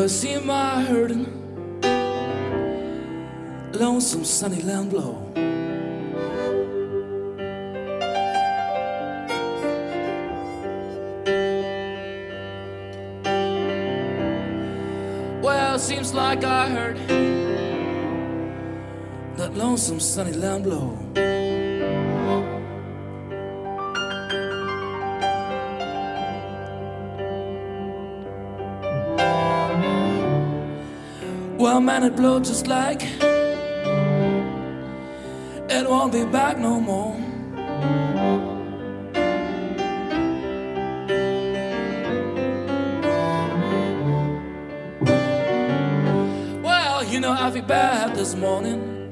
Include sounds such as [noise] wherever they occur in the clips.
Well, see my hurting, lonesome sunny land blow. Well, seems like I heard that lonesome sunny land blow. Well, man, it blow just like it won't be back no more. Well, you know, I feel bad this morning.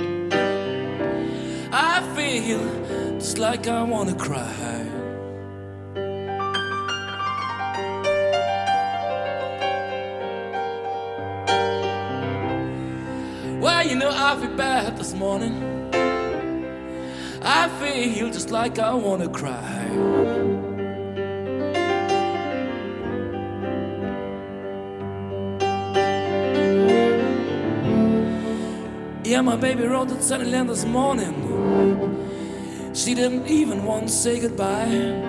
I feel just like I wanna cry. Feel bad this morning. I feel just like I wanna cry. Yeah, my baby wrote that sunny land this morning. She didn't even want to say goodbye.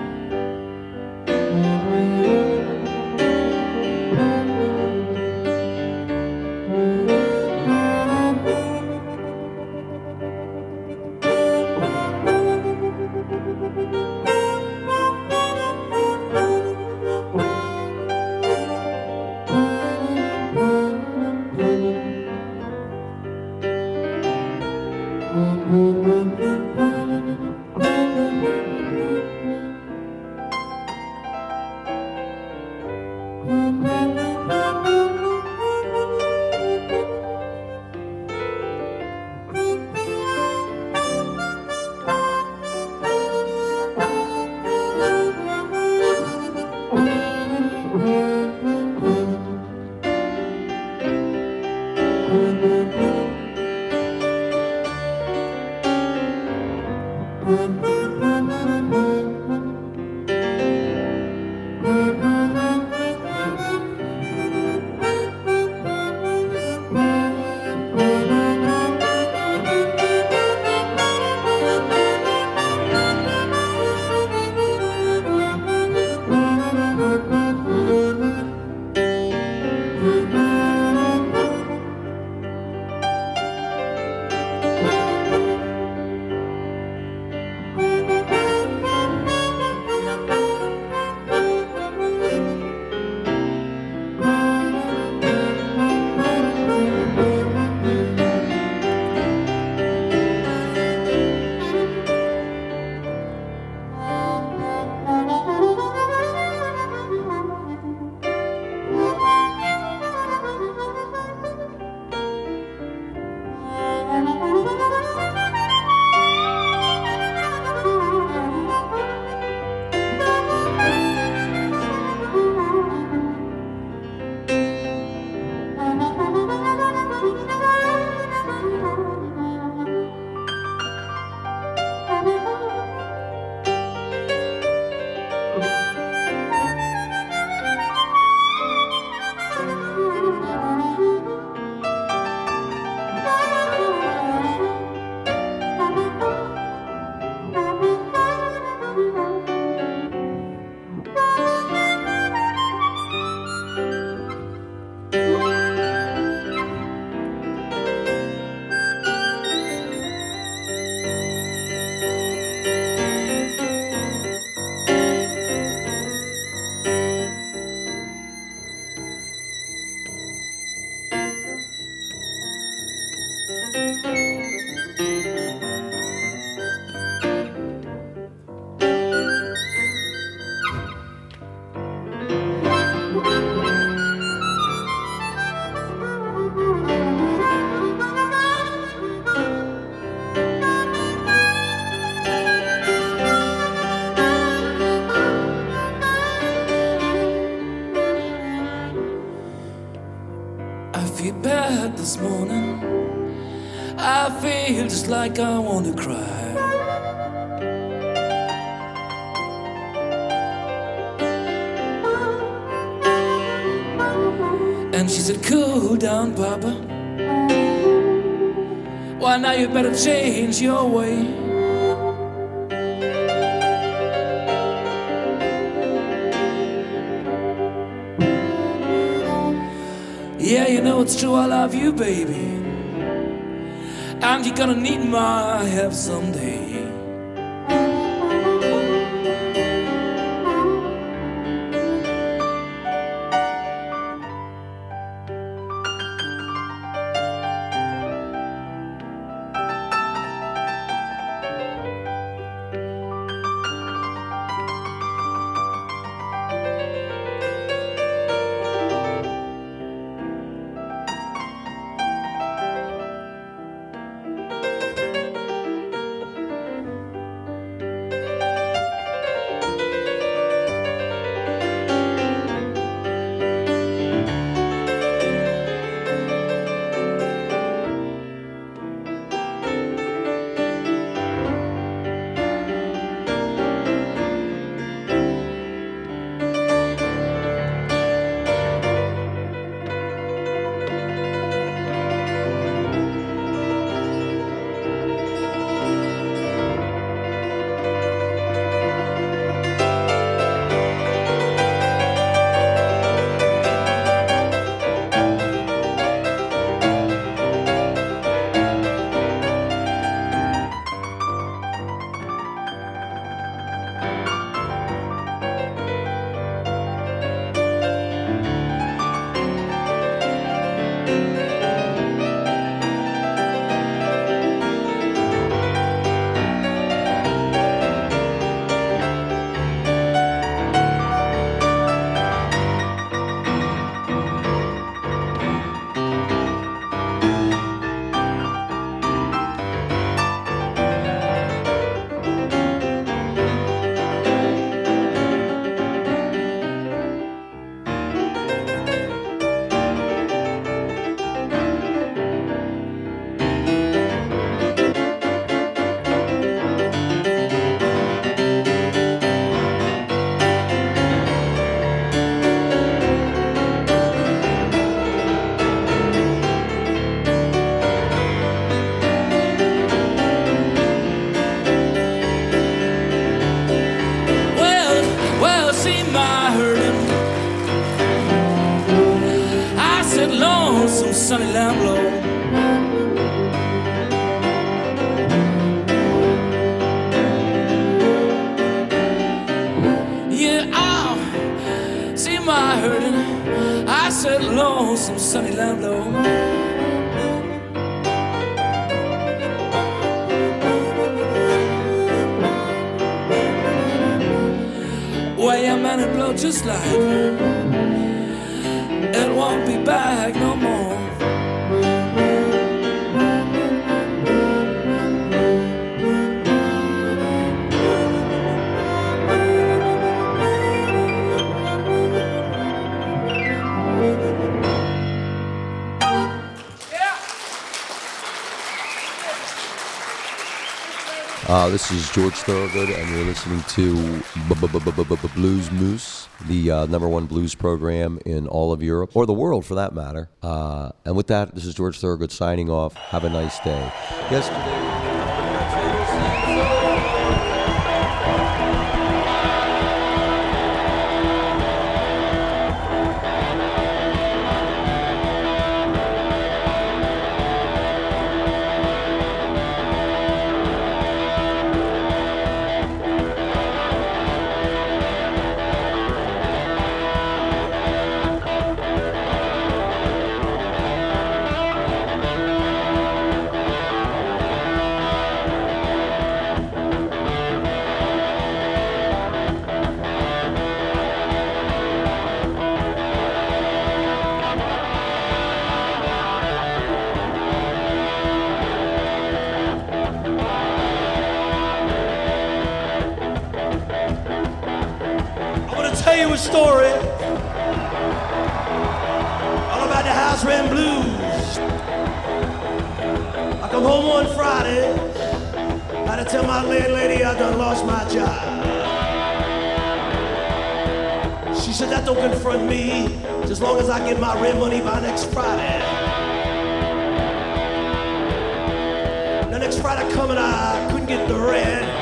Amen. Like I want to cry. And she said, Cool down, Papa. Why, now you better change your way. Yeah, you know it's true, I love you, baby. You're gonna need my help someday. Sunny Lamblo. Way a man it blow just like it won't be back no more. Uh, this is George Thorogood, and you're listening to Blues Moose, the uh, number one blues program in all of Europe, or the world for that matter. Uh, and with that, this is George Thorogood signing off. Have a nice day. Yesterday. you a story all about the house rent blues. I come home on Friday, I had to tell my landlady I done lost my job. She said that don't confront me, just as long as I get my rent money by next Friday. The next Friday coming, I couldn't get the rent.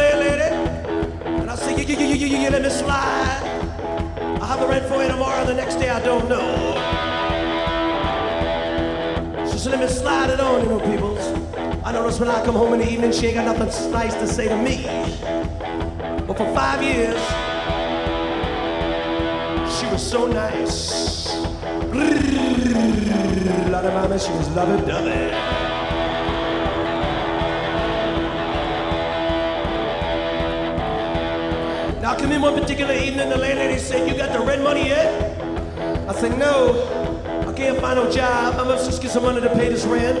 Landlady, and I say, yeah, yeah, yeah, yeah, let me slide. I'll have the rent for you tomorrow, the next day I don't know. She said, let me slide it on, you know, peoples. I notice when I come home in the evening, she ain't got nothing nice to say to me. But for five years, was so nice. Lot of mama, she was lovey-dovey. Now, come in one particular evening, the landlady said, You got the rent money yet? I said, No, I can't find no job. I must just get some money to pay this rent.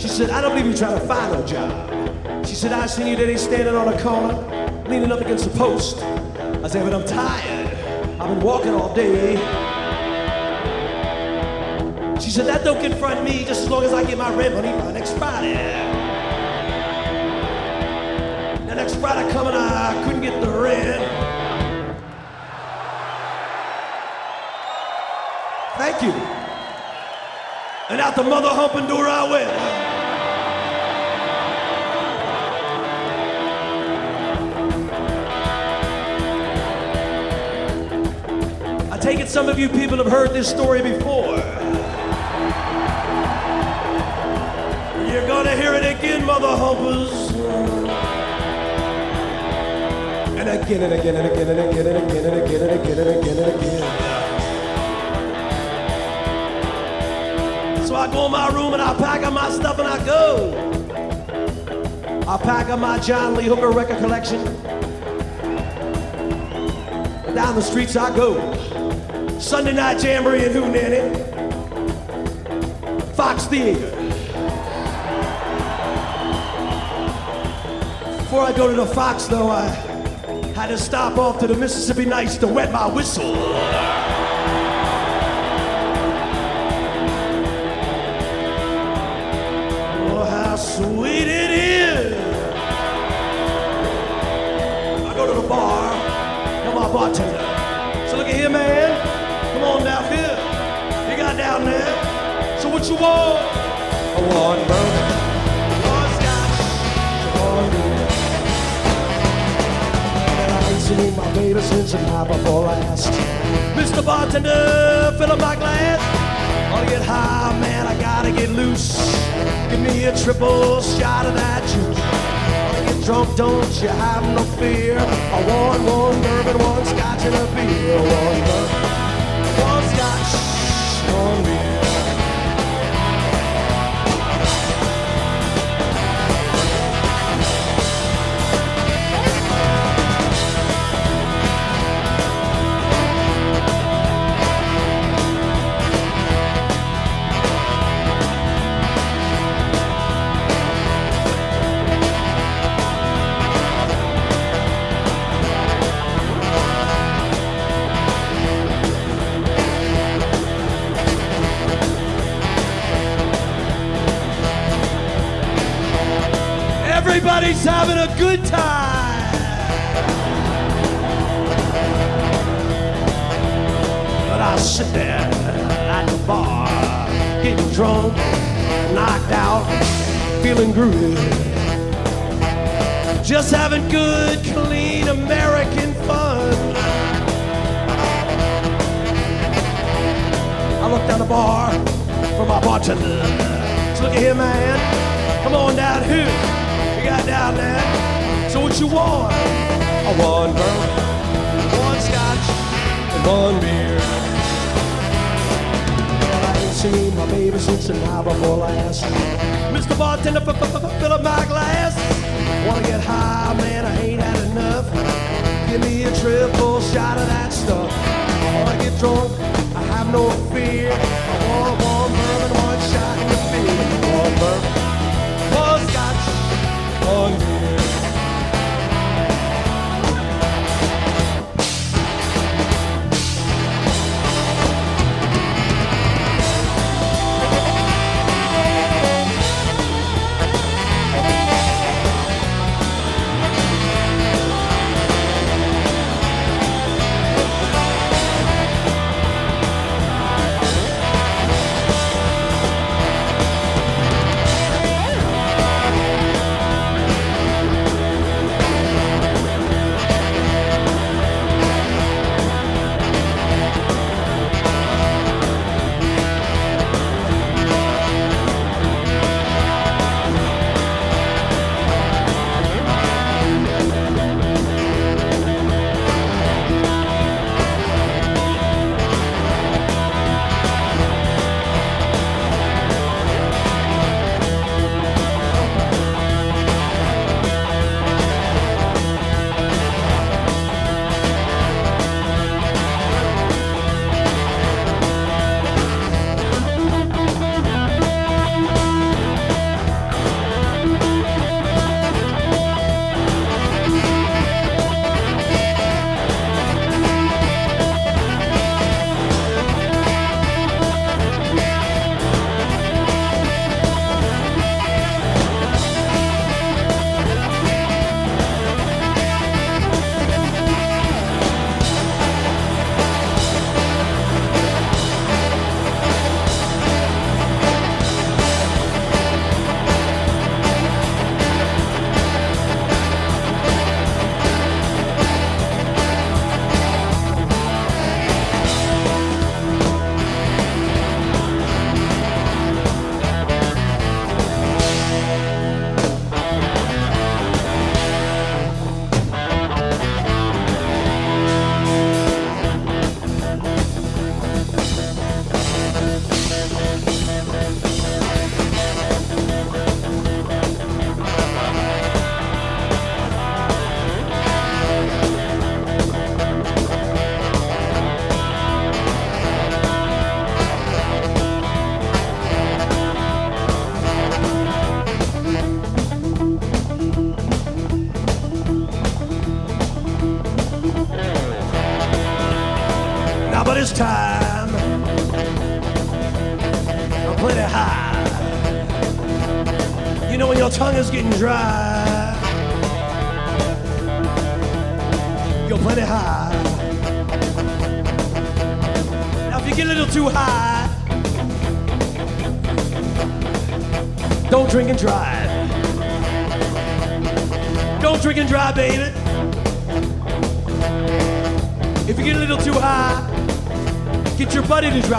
She said, I don't believe you're trying to find no job. She said, I seen you today standing on a corner, leaning up against a post. I said, But I'm tired. I've been walking all day. She said, That don't confront me just as long as I get my rent money by next Friday. The next Friday coming, I couldn't get the rent. Thank you. And out the mother humping door I went. Some of you people have heard this story before. You're gonna hear it again, mother humpers. And again and again and again and again and again and again and again and again and again. So I go in my room and I pack up my stuff and I go. I pack up my John Lee Hooker record collection. Down the streets I go. Sunday night jamboree and in hootenanny. Fox Theater. Before I go to the Fox, though, I had to stop off to the Mississippi Nights to wet my whistle. Oh, how sweet it is! I go to the bar, tell my bartender. So look at here, man. What you want? I want bourbon. One scotch. One beer. And I ain't my baby since the night before last. Mr. Bartender, fill up my glass. Wanna get high, man, I gotta get loose. Give me a triple shot of that juice. Wanna get drunk, don't you have no fear. I want one bourbon, one scotch, and a beer. One bourbon, one scotch, one beer. A good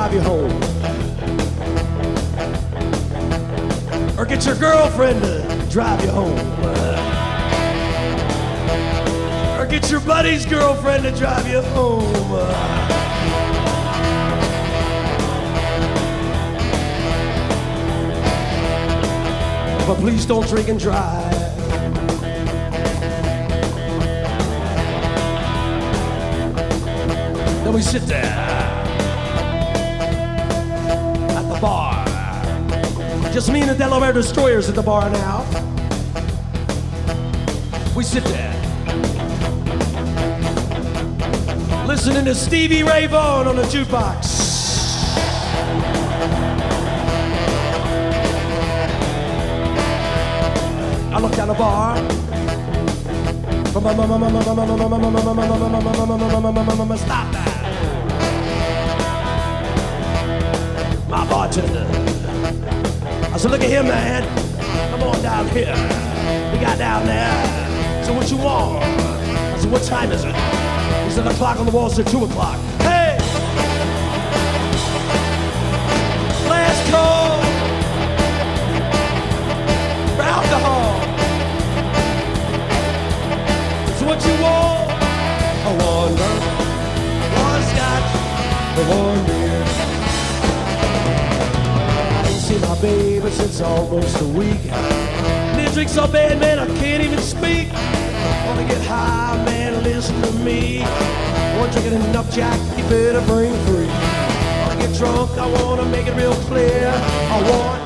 drive you home. Or get your girlfriend to drive you home. Or get your buddy's girlfriend to drive you home. But please don't drink and drive. Then we sit there Just me and the Delaware Destroyers at the bar now. We sit there. Listening to Stevie Ray Vaughan on the jukebox. I look down the bar. Stop that. My bartender. Said, look at here, man. Come on down here. We got down there. So what you want? I said, what time is it? He said, the clock on the wall said two o'clock. Hey! Last call baby since almost a week. This drink's so bad, man, I can't even speak. Wanna get high, man, listen to me. One drinking enough Jack, you better bring three. Wanna get drunk, I wanna make it real clear. I want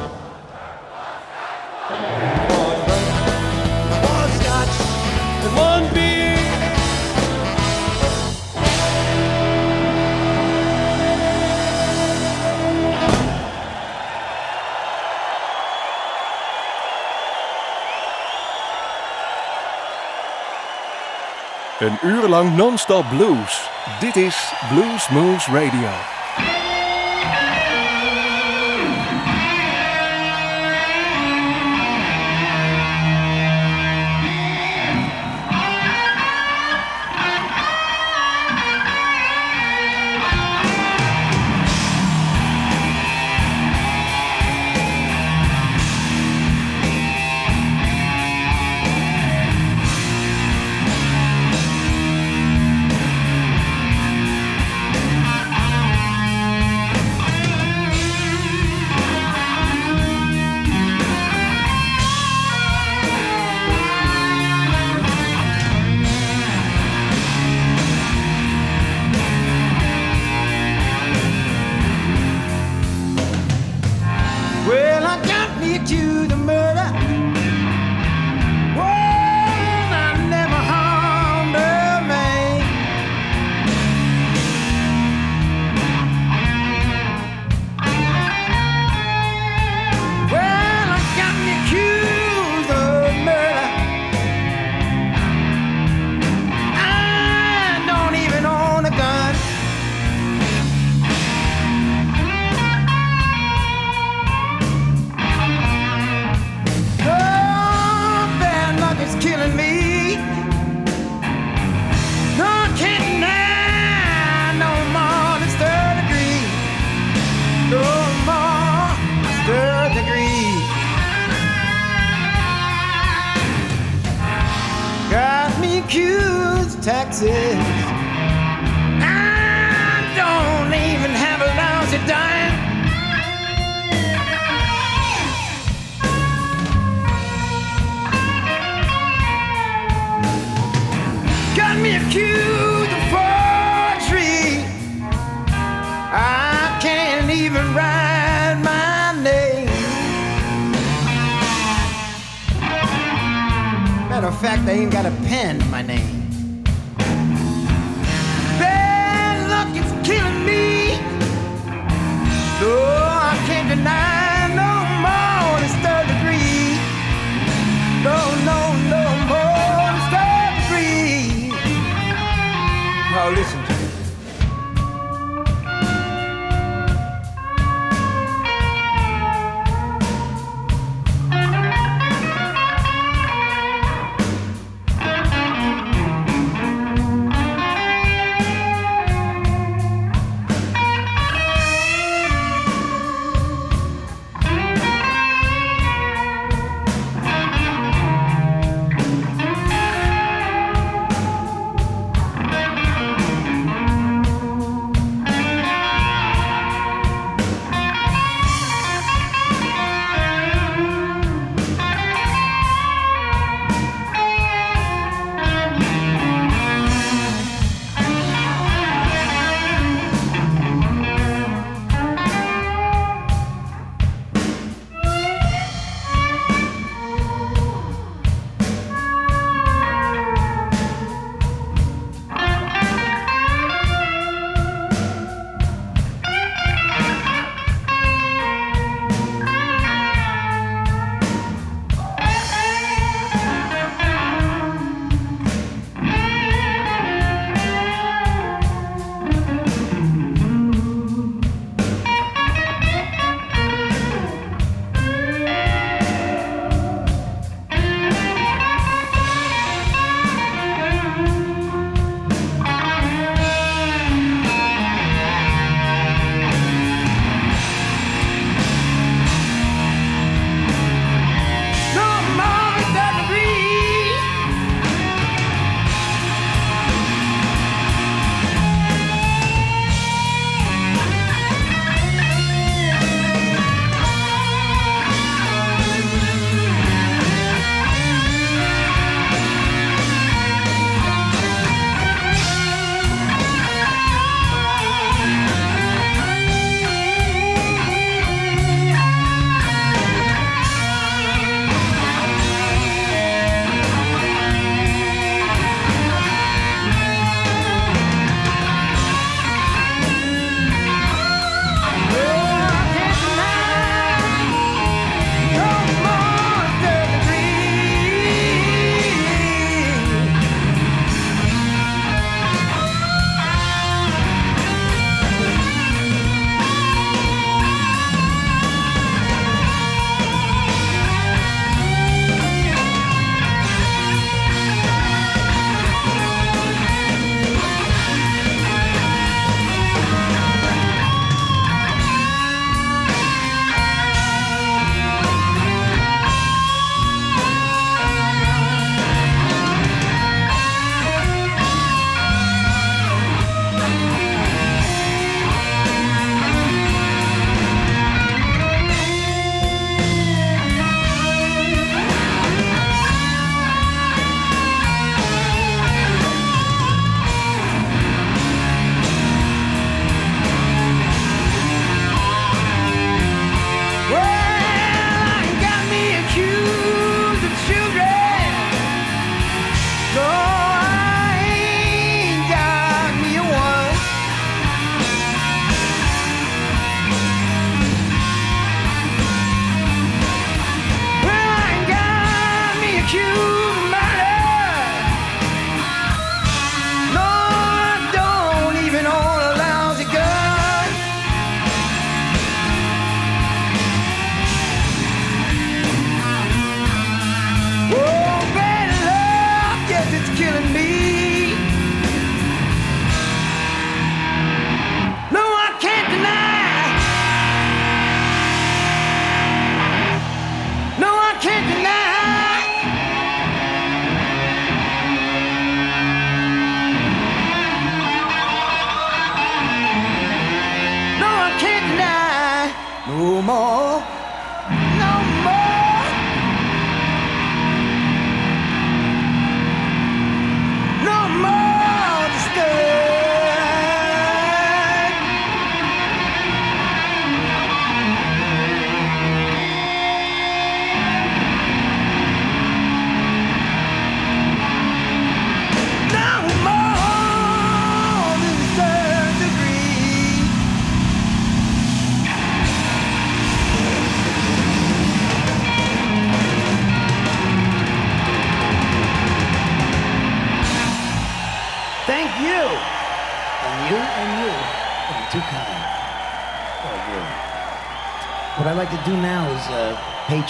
Een uur lang non-stop blues. Dit is Blues Moose Radio.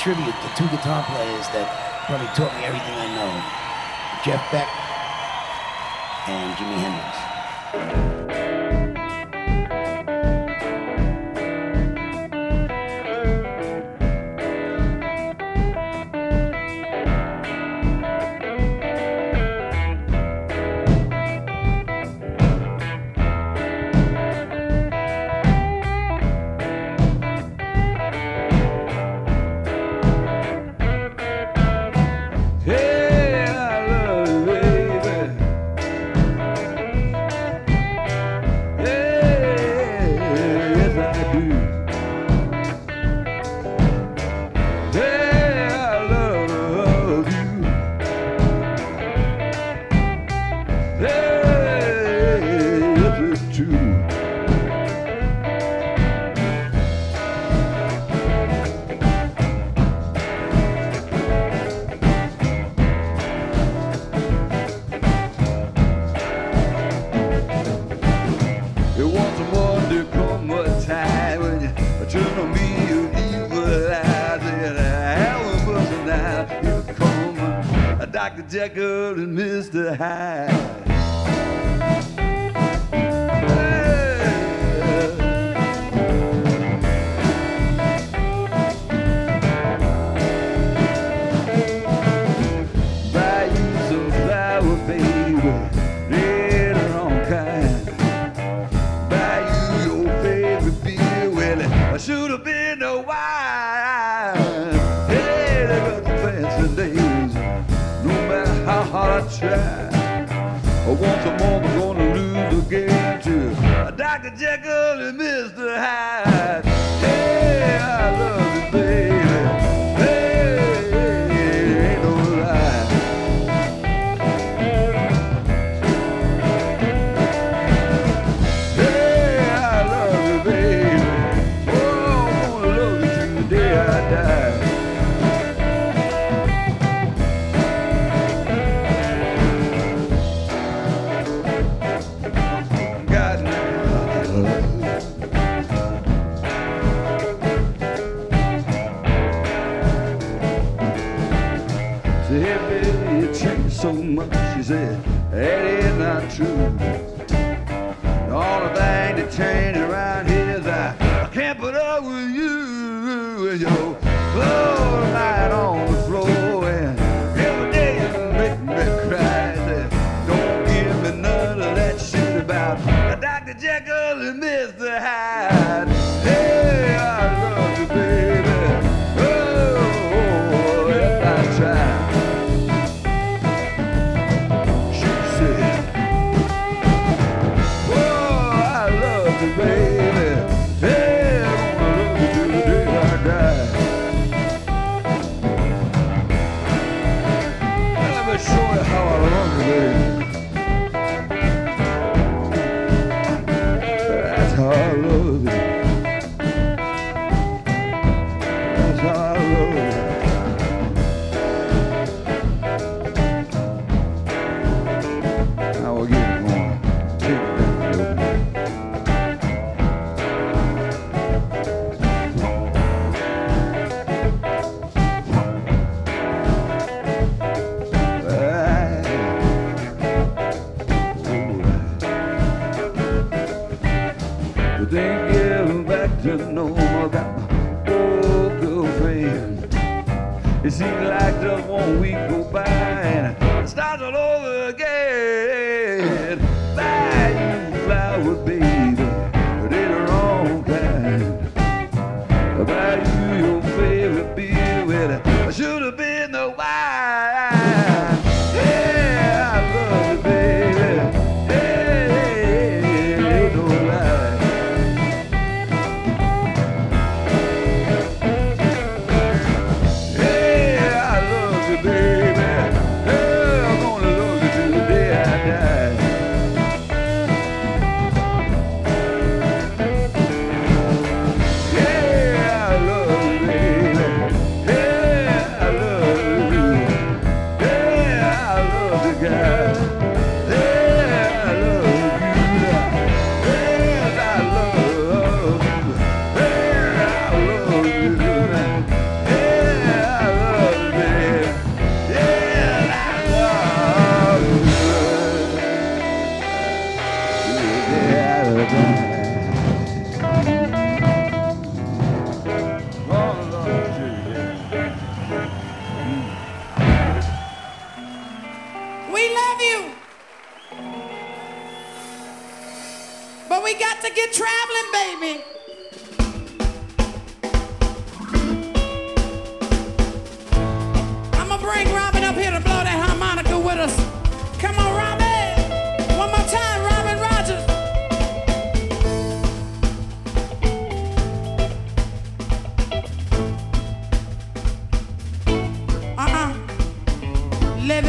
tribute to two guitar players that probably taught me everything I know. Jeff Beck thinking back to normal. Got my old oh, girlfriend. It seemed like the one we go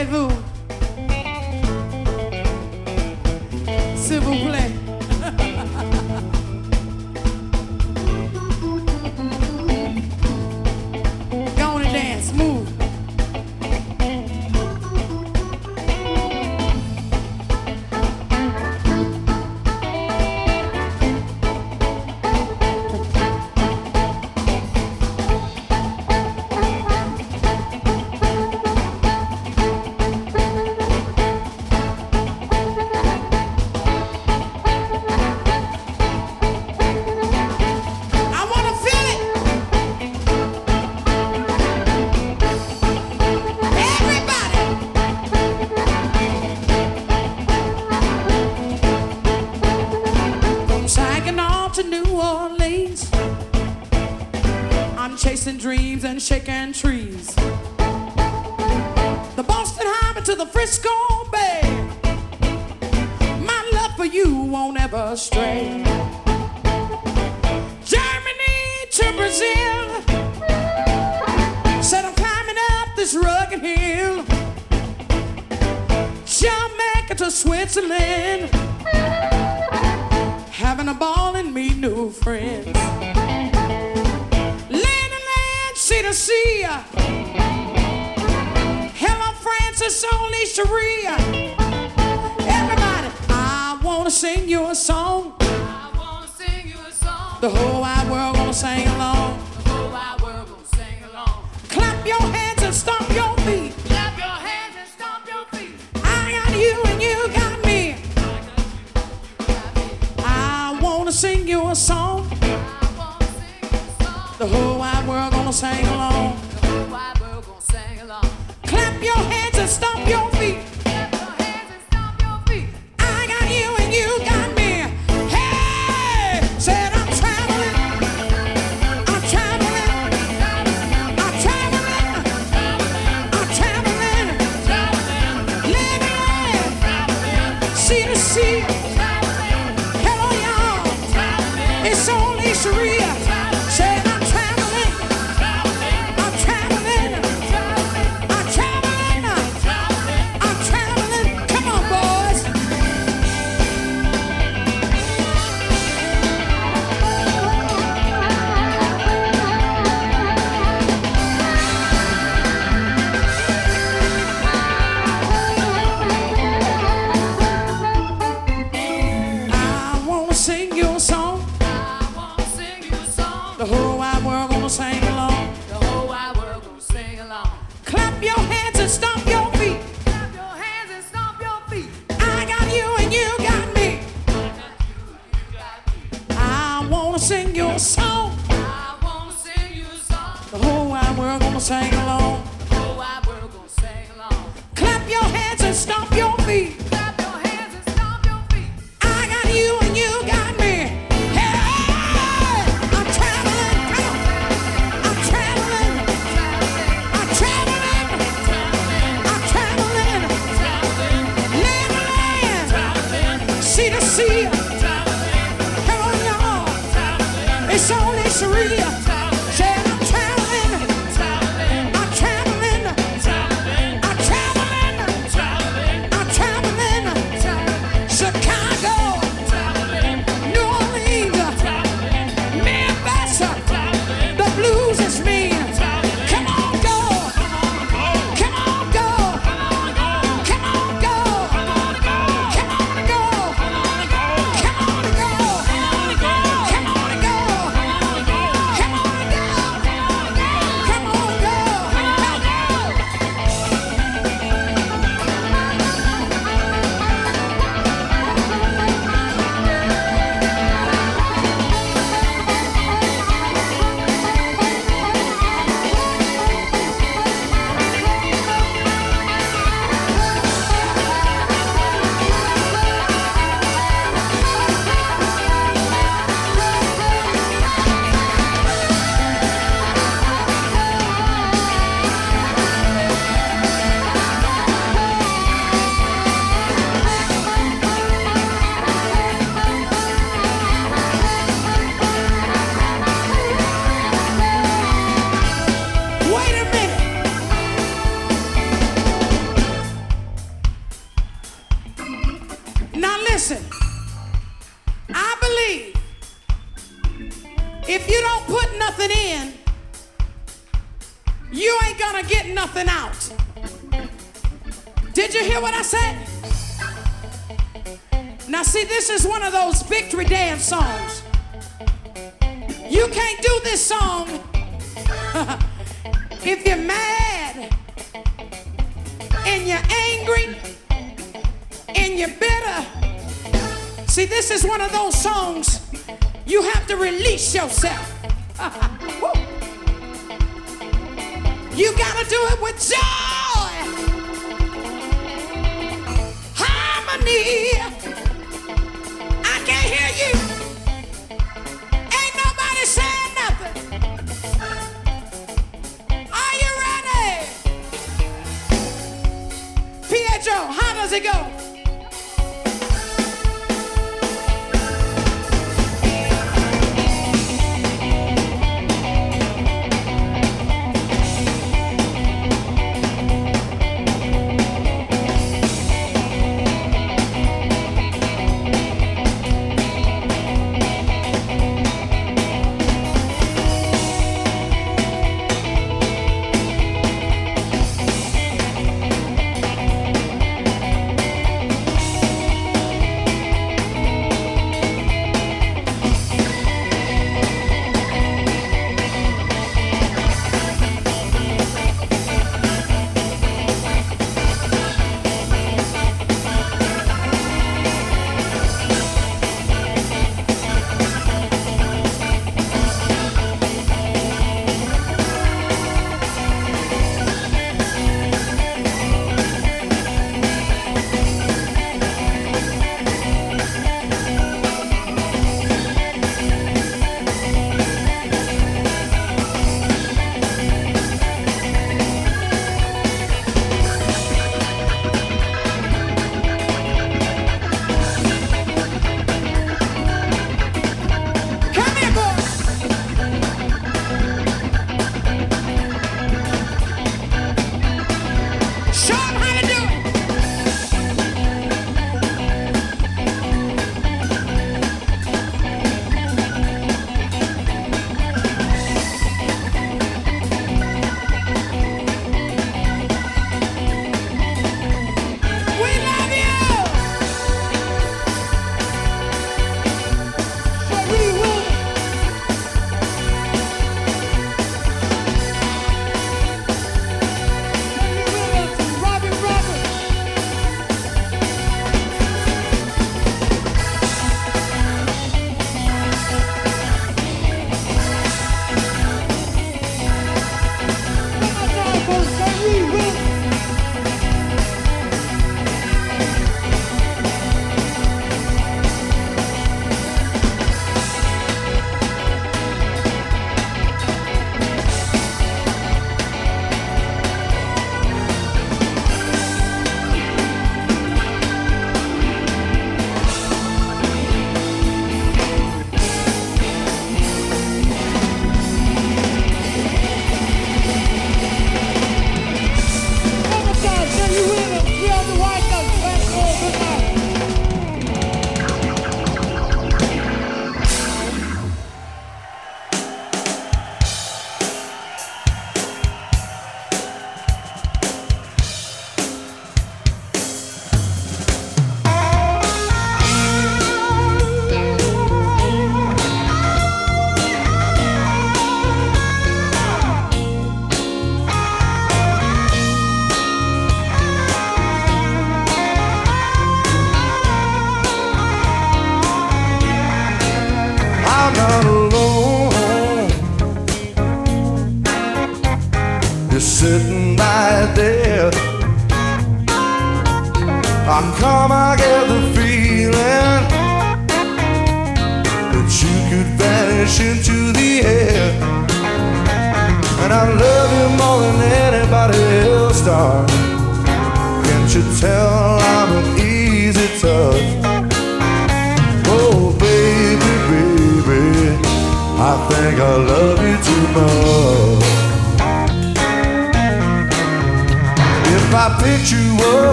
Levez-vous. you a song. The whole wide world gonna sing It's only surreal. If you're mad and you're angry and you're bitter, see, this is one of those songs you have to release yourself. [laughs] you gotta do it with joy, harmony. How's it go?